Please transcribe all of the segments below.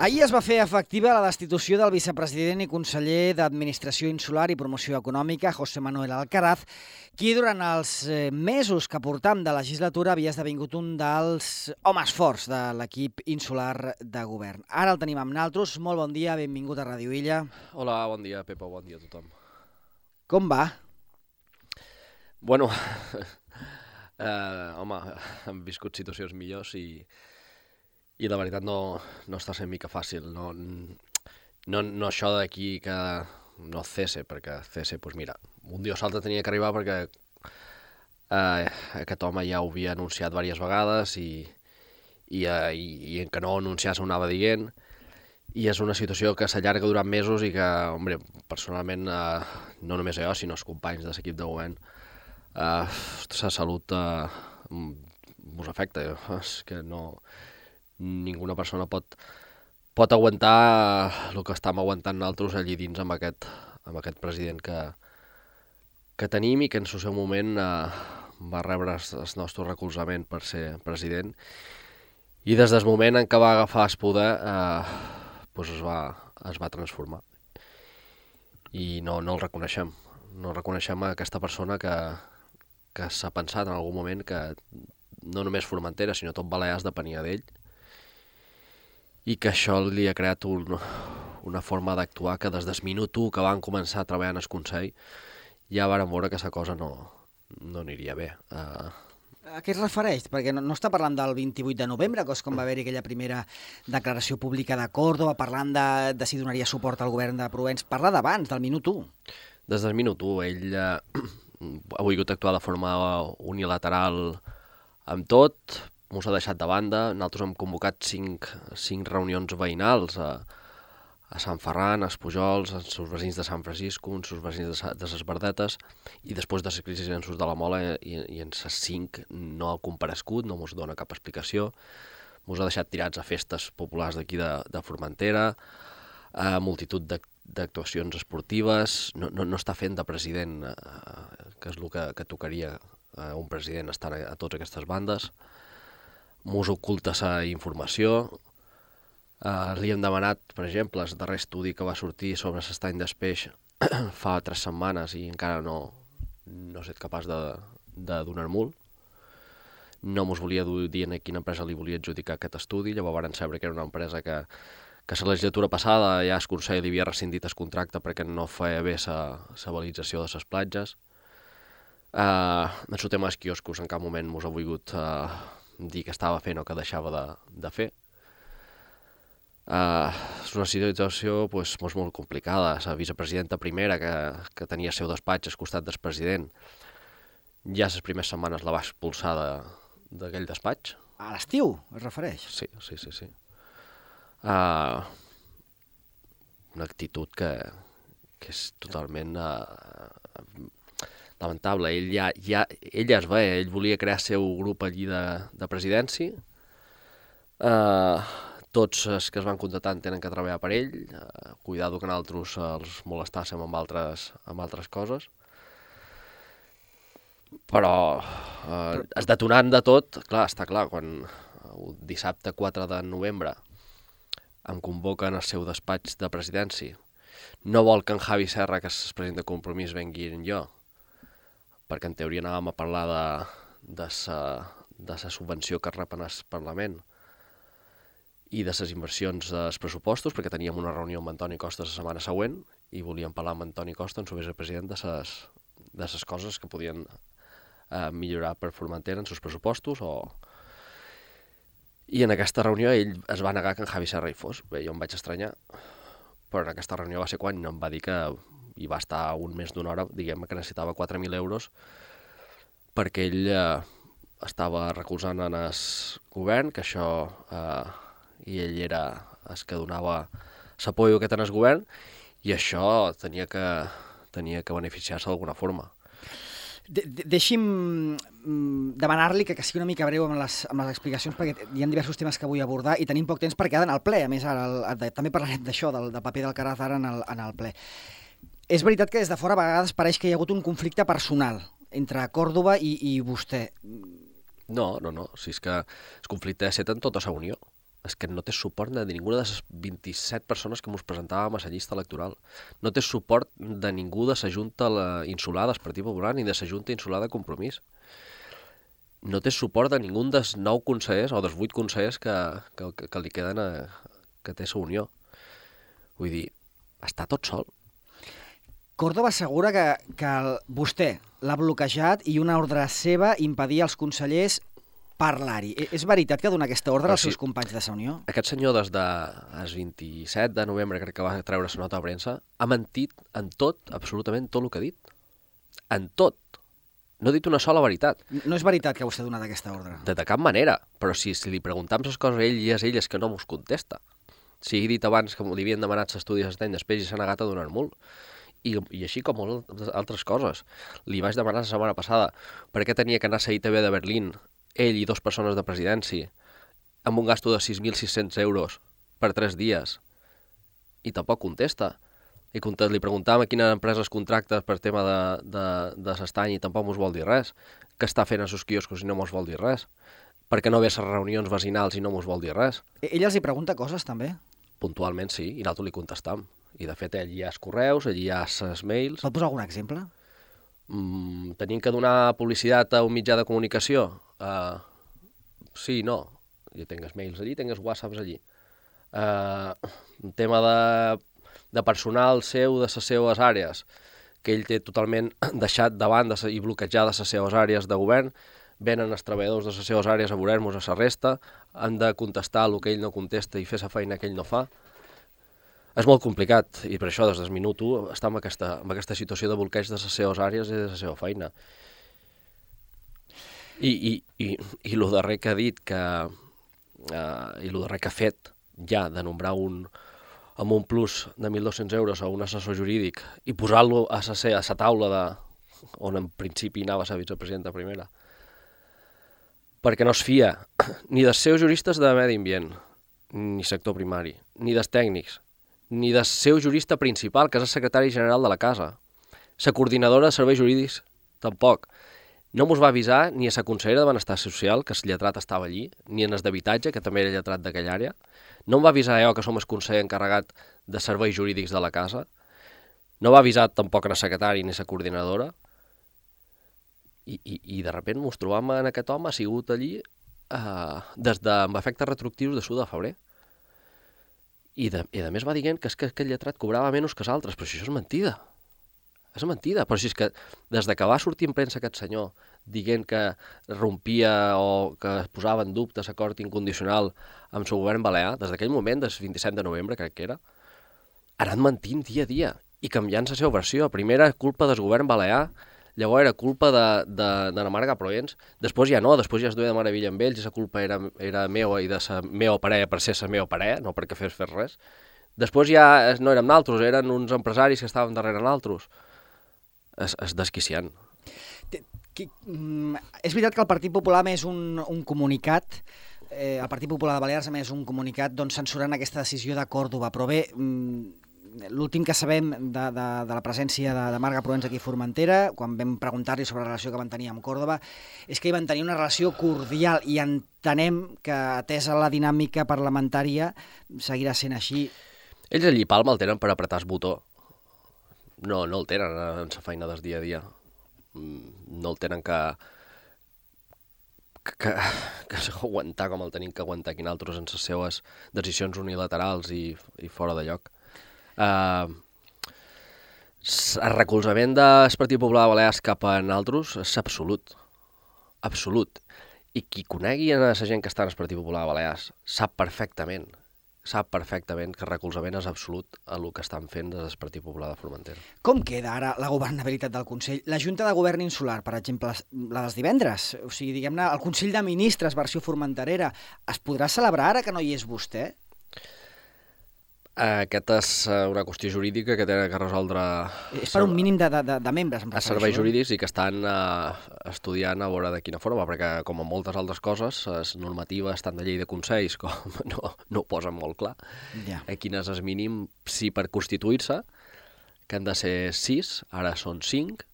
Ahir es va fer efectiva la destitució del vicepresident i conseller d'Administració Insular i Promoció Econòmica, José Manuel Alcaraz, qui durant els eh, mesos que portam de legislatura havia esdevingut un dels homes forts de l'equip insular de govern. Ara el tenim amb naltros. Molt bon dia, benvingut a Radio Illa. Hola, bon dia, Pepa, bon dia a tothom. Com va? Bueno, eh, home, hem viscut situacions millors i, i la veritat no, no està sent mica fàcil. No, no, no això d'aquí que no cese, perquè cese, doncs mira, un dia o l'altre tenia que arribar perquè eh, aquest home ja ho havia anunciat diverses vegades i, i, eh, i, i en que no anunciar s'ho anava dient i és una situació que s'allarga durant mesos i que, hombre, personalment, eh, no només jo, sinó els companys de l'equip de govern, eh, la salut eh, us afecta. És que no, ninguna persona pot, pot aguantar el que estem aguantant nosaltres allí dins amb aquest, amb aquest president que, que tenim i que en el seu moment eh, va rebre el nostre recolzament per ser president. I des del moment en què va agafar el poder eh, doncs es, va, es va transformar. I no, no el reconeixem. No reconeixem aquesta persona que, que s'ha pensat en algun moment que no només Formentera, sinó tot Balears depenia d'ell i que això li ha creat un, una forma d'actuar que des del minut 1 que van començar a treballar en el Consell ja varen veure que aquesta cosa no, no aniria bé. Uh... A què es refereix? Perquè no, no està parlant del 28 de novembre, que és com va haver-hi aquella primera declaració pública de Córdoba, parlant de, de si donaria suport al govern de Provence. Parla d'abans, del minut 1. Des del minut 1. Ell eh, ha volgut actuar de forma unilateral amb tot, mos ha deixat de banda. Nosaltres hem convocat cinc, cinc reunions veïnals a, a Sant Ferran, a Espujols, als seus veïns de Sant Francisco, als seus veïns de, de les Verdetes, i després de les crisis en de la Mola i, i en les cinc no ha comparescut, no mos dona cap explicació, mos ha deixat tirats a festes populars d'aquí de, de Formentera, a multitud d'actuacions esportives, no, no, no està fent de president, eh, que és el que, que tocaria a un president estar a, a totes aquestes bandes, mos oculta la informació. Uh, li hem demanat, per exemple, el darrer estudi que va sortir sobre l'estany d'espeix fa tres setmanes i encara no, no he estat capaç de, de donar-me'l. No mos volia dir a quina empresa li volia adjudicar aquest estudi, llavors van saber que era una empresa que, que la legislatura passada ja el Consell li havia rescindit el contracte perquè no feia bé la valització de les platges. Uh, el tema dels quioscos en cap moment mos ha volgut uh, dir que estava fent o que deixava de, de fer. Uh, és una situació pues, molt, molt complicada. La vicepresidenta primera, que, que tenia seu despatx al costat del president, ja les primeres setmanes la va expulsar d'aquell de, despatx. A l'estiu, es refereix? Sí, sí, sí. sí. Uh, una actitud que, que és totalment uh, lamentable. Ell ja, ja, ell ja es veia, ell volia crear el seu grup allí de, de presidència. Uh, tots els que es van contratar tenen que treballar per ell, uh, cuidado que nosaltres els molestàssim amb altres, amb altres coses. Però uh, es detonant de tot, clar, està clar, quan el dissabte 4 de novembre em convoquen al seu despatx de presidència, no vol que en Javi Serra, que president de Compromís, vengui jo, perquè en teoria anàvem a parlar de, de, sa, de sa subvenció que rep en el Parlament i de les inversions dels pressupostos, perquè teníem una reunió amb Antoni Costa la setmana següent i volíem parlar amb Antoni Costa, en su vicepresident, de ses, de ses coses que podien eh, millorar per Formentera en seus pressupostos o... I en aquesta reunió ell es va negar que en Javi Serra hi fos. Bé, jo em vaig estranyar, però en aquesta reunió va ser quan em va dir que i va estar un mes d'una hora, diguem que necessitava 4.000 euros perquè ell eh, estava recolzant en el govern, que això, eh, i ell era el que donava l'apoio que tenia el govern, i això tenia que, tenia que beneficiar-se d'alguna forma. De, de, deixi'm mm, demanar-li que, que sigui una mica breu amb les, amb les explicacions, perquè hi ha diversos temes que vull abordar i tenim poc temps perquè ha d'anar al ple. A més, ara el, el, també parlarem d'això, del, del paper del Caraz ara en el, en el ple. És veritat que des de fora a vegades pareix que hi ha hagut un conflicte personal entre Còrdoba i, i vostè. No, no, no. Si és que el conflicte ha estat en tota la Unió. és que no té suport de ninguna de les 27 persones que ens presentàvem a la llista electoral. No té suport de ningú de la Junta Insular del Partit Popular ni de la Junta Insular de Compromís. No té suport de ningú dels nou consellers o dels vuit consellers que, que, que, que li queden a, que té la Unió. Vull dir, està tot sol. Córdoba assegura que, que vostè l'ha bloquejat i una ordre seva impedia als consellers parlar-hi. E, és veritat que dona aquesta ordre Però als seus sí, companys de la Unió? Aquest senyor, des de el 27 de novembre, crec que va treure la nota a premsa, ha mentit en tot, absolutament tot el que ha dit. En tot. No ha dit una sola veritat. No és veritat que vostè ha donat aquesta ordre? De, de cap manera. Però si, si li preguntam les coses a ell i és ell és que no mos contesta. Si he dit abans que li havien demanat l'estudi d'estany, després i s'ha negat a donar molt i, i així com moltes altres coses. Li vaig demanar la setmana passada per què tenia que anar a la ITV de Berlín, ell i dues persones de presidència, amb un gasto de 6.600 euros per tres dies, i tampoc contesta. I li preguntàvem a quines empreses contractes per tema de, de, de s'estany i tampoc mos vol dir res. Que està fent a sus quioscos i no mos vol dir res. Per què no ve a reunions vecinals i no mos vol dir res? E, ella els hi pregunta coses, també? Puntualment sí, i nosaltres li contestam. I de fet allí hi ha els correus, allí hi ha els mails... Pot posar algun exemple? Mm, tenim que donar publicitat a un mitjà de comunicació? Uh, sí, no. Jo tinc els mails allí, tinc els whatsapps allí. Uh, un tema de, de personal seu de les seues àrees, que ell té totalment deixat de, i bloquejades les seves àrees de govern, venen els treballadors de les seves àrees a veure-nos a la resta, han de contestar el que ell no contesta i fer la feina que ell no fa és molt complicat i per això des del minut 1 està en aquesta, en aquesta situació de bloqueig de les seves àrees i de la seva feina. I, i, i, i el darrer que ha dit que, eh, i el darrer que ha fet ja de nombrar un, amb un plus de 1.200 euros a un assessor jurídic i posar-lo a la a sa taula de, on en principi anava a ser vicepresidenta primera perquè no es fia ni dels seus juristes de medi ambient, ni sector primari, ni dels tècnics, ni del seu jurista principal, que és el secretari general de la casa. La coordinadora de serveis jurídics, tampoc. No mos va avisar ni a la consellera de Benestar Social, que el lletrat estava allí, ni en el d'habitatge, que també era lletrat d'aquella àrea. No em va avisar jo, que som el conseller encarregat de serveis jurídics de la casa. No va avisar tampoc la secretari ni la coordinadora. I, i, i de sobte ens trobam en aquest home, ha sigut allí eh, des de, amb efectes retroactius de sud de febrer. I de, i de més va dient que és que aquell lletrat cobrava menys que els altres, però això és mentida. És mentida, però si és que des de que va sortir en premsa aquest senyor dient que rompia o que posava en dubte l'acord incondicional amb el govern balear, des d'aquell moment, des 27 de novembre, crec que era, ha anat mentint dia a dia i canviant la seva versió. Primera, culpa del govern balear, Llavors era culpa de, de, de la Marga Proens. Després ja no, després ja es duia de meravella amb ells i la culpa era, era meva i de la meva parella per ser la meva parella, no perquè fes fer res. Després ja no érem naltros, eren uns empresaris que estaven darrere naltros. És, és desquiciant. Mm, és veritat que el Partit Popular més un, un comunicat eh, el Partit Popular de Balears a més un comunicat doncs, censurant aquesta decisió de Còrdoba, però bé, mm, l'últim que sabem de, de, de la presència de, de Marga Provenç aquí a Formentera, quan vam preguntar-li sobre la relació que van tenir amb Còrdoba, és que hi van tenir una relació cordial i entenem que, atesa la dinàmica parlamentària, seguirà sent així. Ells allí Palma el tenen per apretar el botó. No, no el tenen en sa feina del dia a dia. Mm, no el tenen que, que, que aguantar com el tenim que aguantar aquí nosaltres en les seues decisions unilaterals i, i fora de lloc eh, el recolzament del Partit Popular de Balears cap a nosaltres és absolut. Absolut. I qui conegui a la gent que està en el Partit Popular de Balears sap perfectament, sap perfectament que recolzament és absolut a el que estan fent des del Partit Popular de Formentera. Com queda ara la governabilitat del Consell? La Junta de Govern Insular, per exemple, la dels divendres, o sigui, diguem-ne, el Consell de Ministres versió formenterera, es podrà celebrar ara que no hi és vostè? Aquesta és eh, una qüestió jurídica que té que resoldre... És per un mínim de, de, de membres, em A serveis jurídics i que estan uh, estudiant a veure de quina forma, perquè com en moltes altres coses, les normatives tant de llei de consells com no, no ho posen molt clar. Ja. Eh, quin és el mínim, si per constituir-se, que han de ser sis, ara són cinc,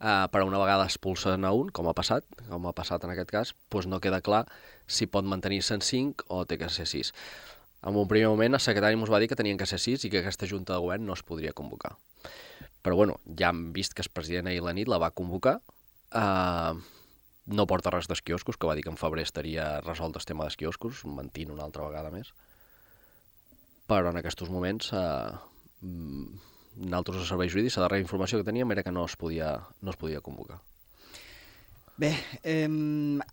eh, per una vegada expulsen a un, com ha passat, com ha passat en aquest cas, doncs no queda clar si pot mantenir-se en 5 o té que ser 6. En un primer moment el secretari ens va dir que tenien que ser 6 i que aquesta junta de govern no es podria convocar. Però bueno, ja hem vist que el president ahir la nit la va convocar, eh, no porta res dels quioscos, que va dir que en febrer estaria resolt el tema dels quioscos, mentint una altra vegada més. Però en aquests moments eh, nosaltres els serveis jurídics, la darrera informació que teníem era que no es podia, no es podia convocar. Bé, eh,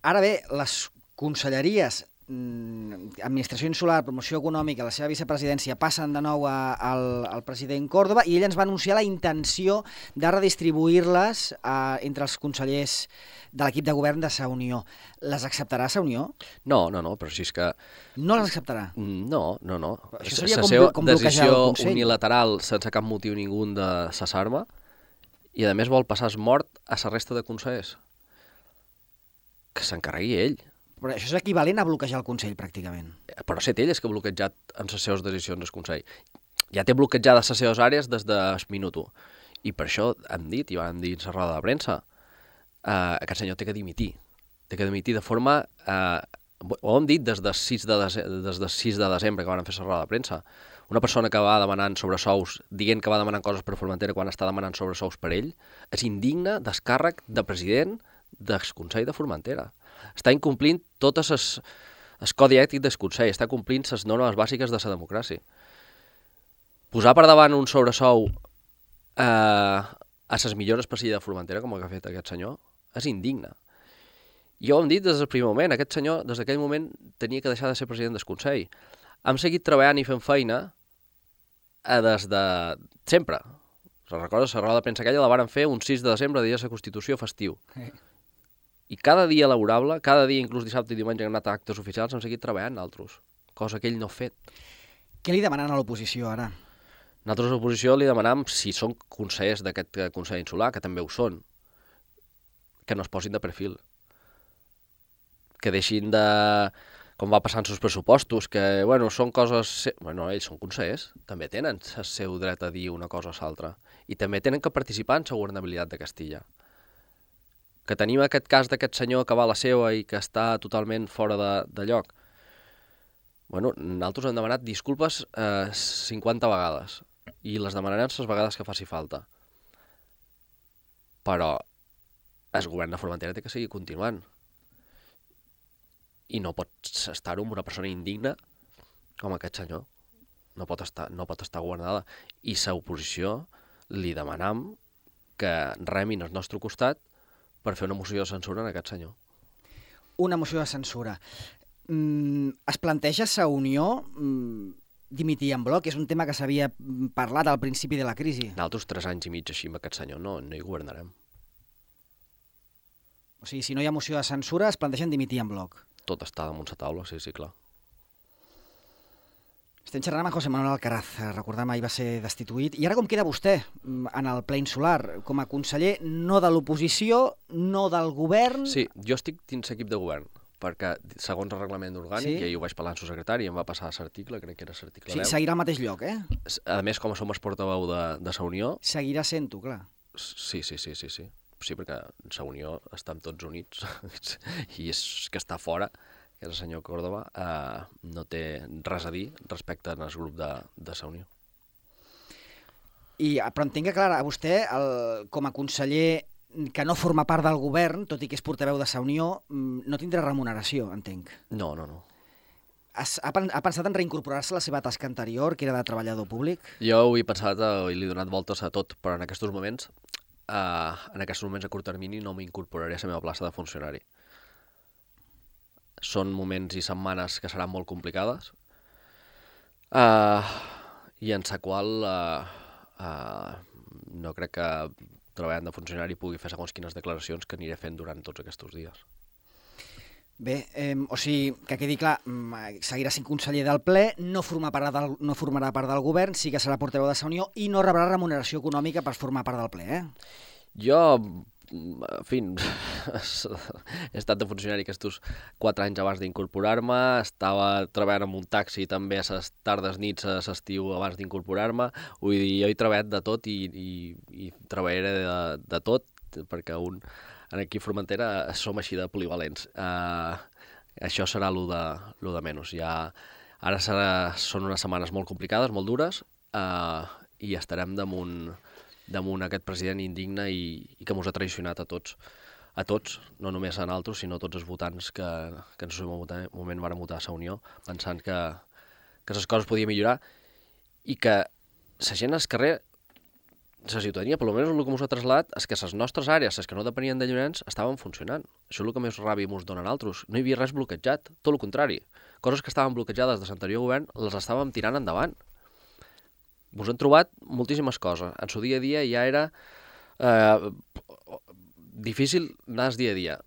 ara bé, les conselleries mm, Administració Insular, Promoció Econòmica, la seva vicepresidència passen de nou a, al, al president Córdoba i ell ens va anunciar la intenció de redistribuir-les eh, entre els consellers de l'equip de govern de Sa Unió. Les acceptarà Sa Unió? No, no, no, però si és que... No les acceptarà? No, no, no. Això seria com, seva com bloquejar el decisió Consell. unilateral sense cap motiu ningú de cessar-me i a més vol passar mort a la resta de consellers. Que s'encarregui ell. Però això és equivalent a bloquejar el Consell, pràcticament. Però set ell és que ha bloquejat en les seves decisions el Consell. Ja té bloquejades les seves àrees des del minut 1. I per això hem dit, i vam dir en la roda de premsa, eh, aquest senyor té que dimitir. Té que dimitir de forma... Eh, ho hem dit des del 6 de, des del 6 de desembre que van fer la roda de premsa. Una persona que va demanant sobresous, dient que va demanant coses per Formentera quan està demanant sobresous per ell, és indigne del càrrec de president del Consell de Formentera. Està incomplint totes les el codi ètic del Consell, està complint les normes bàsiques de la democràcia. Posar per davant un sobresou eh, a les millores per de Formentera, com el que ha fet aquest senyor, és indigne. Jo ho hem dit des del primer moment, aquest senyor des d'aquell moment tenia que deixar de ser president del Consell. Hem seguit treballant i fent feina eh, des de sempre. Se'n recorda, la roda de premsa aquella la varen fer un 6 de desembre, dia de la Constitució festiu. I cada dia laborable, cada dia, inclús dissabte i diumenge, hem anat a actes oficials, hem seguit treballant altres, cosa que ell no ha fet. Què li demanen a l'oposició ara? Nosaltres a l'oposició li demanam si són consellers d'aquest eh, Consell Insular, que també ho són, que no es posin de perfil. Que deixin de... com va passant els pressupostos, que, bueno, són coses... Bueno, ells són consellers, també tenen el seu dret a dir una cosa o l'altra. I també tenen que participar en la governabilitat de Castilla. Que tenim aquest cas d'aquest senyor que va a la seva i que està totalment fora de, de lloc. Bueno, nosaltres hem demanat disculpes eh, 50 vegades i les demanarem les vegades que faci falta. Però el govern de Formentera té que seguir continuant. I no pots estar-ho amb una persona indigna com aquest senyor. No pot estar, no pot estar governada. I l'oposició li demanam que remin al nostre costat per fer una moció de censura en aquest senyor. Una moció de censura. Mm, es planteja sa unió mm, dimitir en bloc? És un tema que s'havia parlat al principi de la crisi. Nosaltres tres anys i mig així amb aquest senyor no, no hi governarem. O sigui, si no hi ha moció de censura, es plantegen dimitir en bloc. Tot està damunt la taula, sí, sí, clar. Estem xerrant amb José Manuel Alcaraz, recordem ahir va ser destituït. I ara com queda vostè mm, en el ple insular? Com a conseller no de l'oposició, no del govern... Sí, jo estic dins l'equip de govern, perquè segons el reglament orgànic, Sí? sí? i ahir ho vaig parlar amb el secretari, em va passar l'article, crec que era l'article Sí, 10. seguirà al mateix lloc, eh? A més, com som el portaveu de, de la Unió, Seguirà sent-ho, clar. sí, sí, sí, sí, sí. Sí, perquè la Unió estem tots units i és que està fora, que és el senyor Córdoba, eh, no té res a dir respecte al grup de, de la Unió. I, ah, però entenc que, clar, a vostè, el, com a conseller que no forma part del govern, tot i que és portaveu de sa Unió, mm, no tindrà remuneració, entenc. No, no, no. Has, ha, ha pensat en reincorporar-se a la seva tasca anterior, que era de treballador públic? Jo ho he pensat eh, i li he donat voltes a tot, però en aquests moments, eh, en aquests moments a curt termini, no m'incorporaré a la meva plaça de funcionari. Són moments i setmanes que seran molt complicades eh, i en la qual eh, eh, no crec que treballant de funcionari pugui fer segons quines declaracions que aniré fent durant tots aquests dies. Bé, eh, o sigui, que quedi clar, mm, seguirà sent conseller del ple, no, formar part del, no formarà part del govern, sí que serà portaveu de sa Unió i no rebrà remuneració econòmica per formar part del ple, eh? Jo, en fi, he estat de funcionari aquests quatre anys abans d'incorporar-me, estava treballant en un taxi també a les tardes, nits, a l'estiu abans d'incorporar-me, vull dir, jo he treballat de tot i, i, i treballaré de, de tot perquè un, en aquí Formentera som així de polivalents. Uh, això serà lo de, lo de menys. Ja, ara serà, són unes setmanes molt complicades, molt dures, uh, i estarem damunt, damunt aquest president indigne i, i que ens ha traicionat a tots a tots, no només a nosaltres, sinó a tots els votants que, que en el seu moment van votar a la Unió, pensant que, que les coses podien millorar i que la gent al carrer, la ciutadania, per almenys el que ens ha traslladat, és que les nostres àrees, les que no depenien de Llorenç, estaven funcionant. Això és el que més ràbia ens donen altres. No hi havia res bloquejat, tot el contrari. Coses que estaven bloquejades de l'anterior govern les estàvem tirant endavant. Ens hem trobat moltíssimes coses. En su dia a dia ja era eh, difícil anar dia a dia.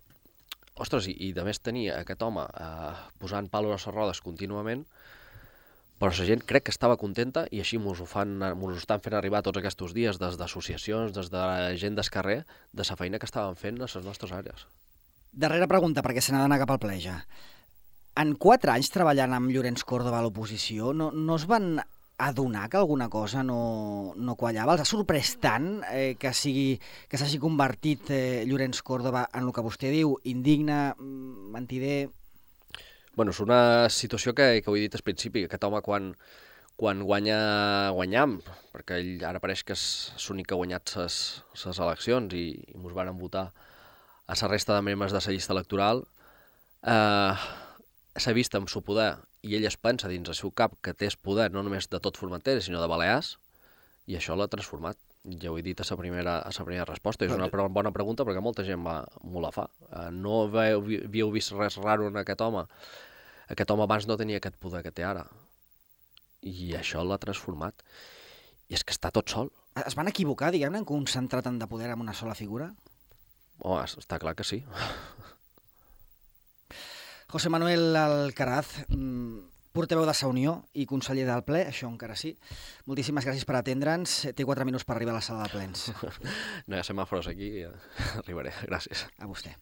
Ostres, i, i de més tenia aquest home eh, posant palos a les rodes contínuament, però la gent crec que estava contenta i així ens ho, fan, ens ho estan fent arribar tots aquests dies des d'associacions, des de gent del de la feina que estaven fent a les nostres àrees. Darrera pregunta, perquè se n'ha d'anar cap al ple ja. En quatre anys treballant amb Llorenç Córdoba a l'oposició, no, no es van adonar que alguna cosa no, no quallava? Els ha sorprès tant eh, que sigui que s'hagi convertit eh, Llorenç Córdoba en el que vostè diu, indigne, mm, mentider... Bueno, és una situació que, que ho he dit al principi, que home quan, quan guanya, guanyam, perquè ell ara pareix que és l'únic que ha guanyat les eleccions i, i ens van votar a la resta de membres de la llista electoral, eh, s'ha vist amb su poder i ell es pensa dins el seu cap que té poder no només de tot Formentera, sinó de Balears, i això l'ha transformat. Ja ho he dit a la primera, a la primera resposta. És una bona pregunta perquè molta gent va, m'ho la fa. Uh, no havíeu vist res raro en aquest home. Aquest home abans no tenia aquest poder que té ara. I això l'ha transformat. I és que està tot sol. Es van equivocar, diguem-ne, en concentrar tant de poder en una sola figura? Oh, està clar que sí. José Manuel Alcaraz, mm, portaveu de Sa Unió i conseller del ple, això encara sí. Moltíssimes gràcies per atendre'ns. Té quatre minuts per arribar a la sala de plens. No hi ha semàfors aquí, arribaré. Gràcies. A vostè.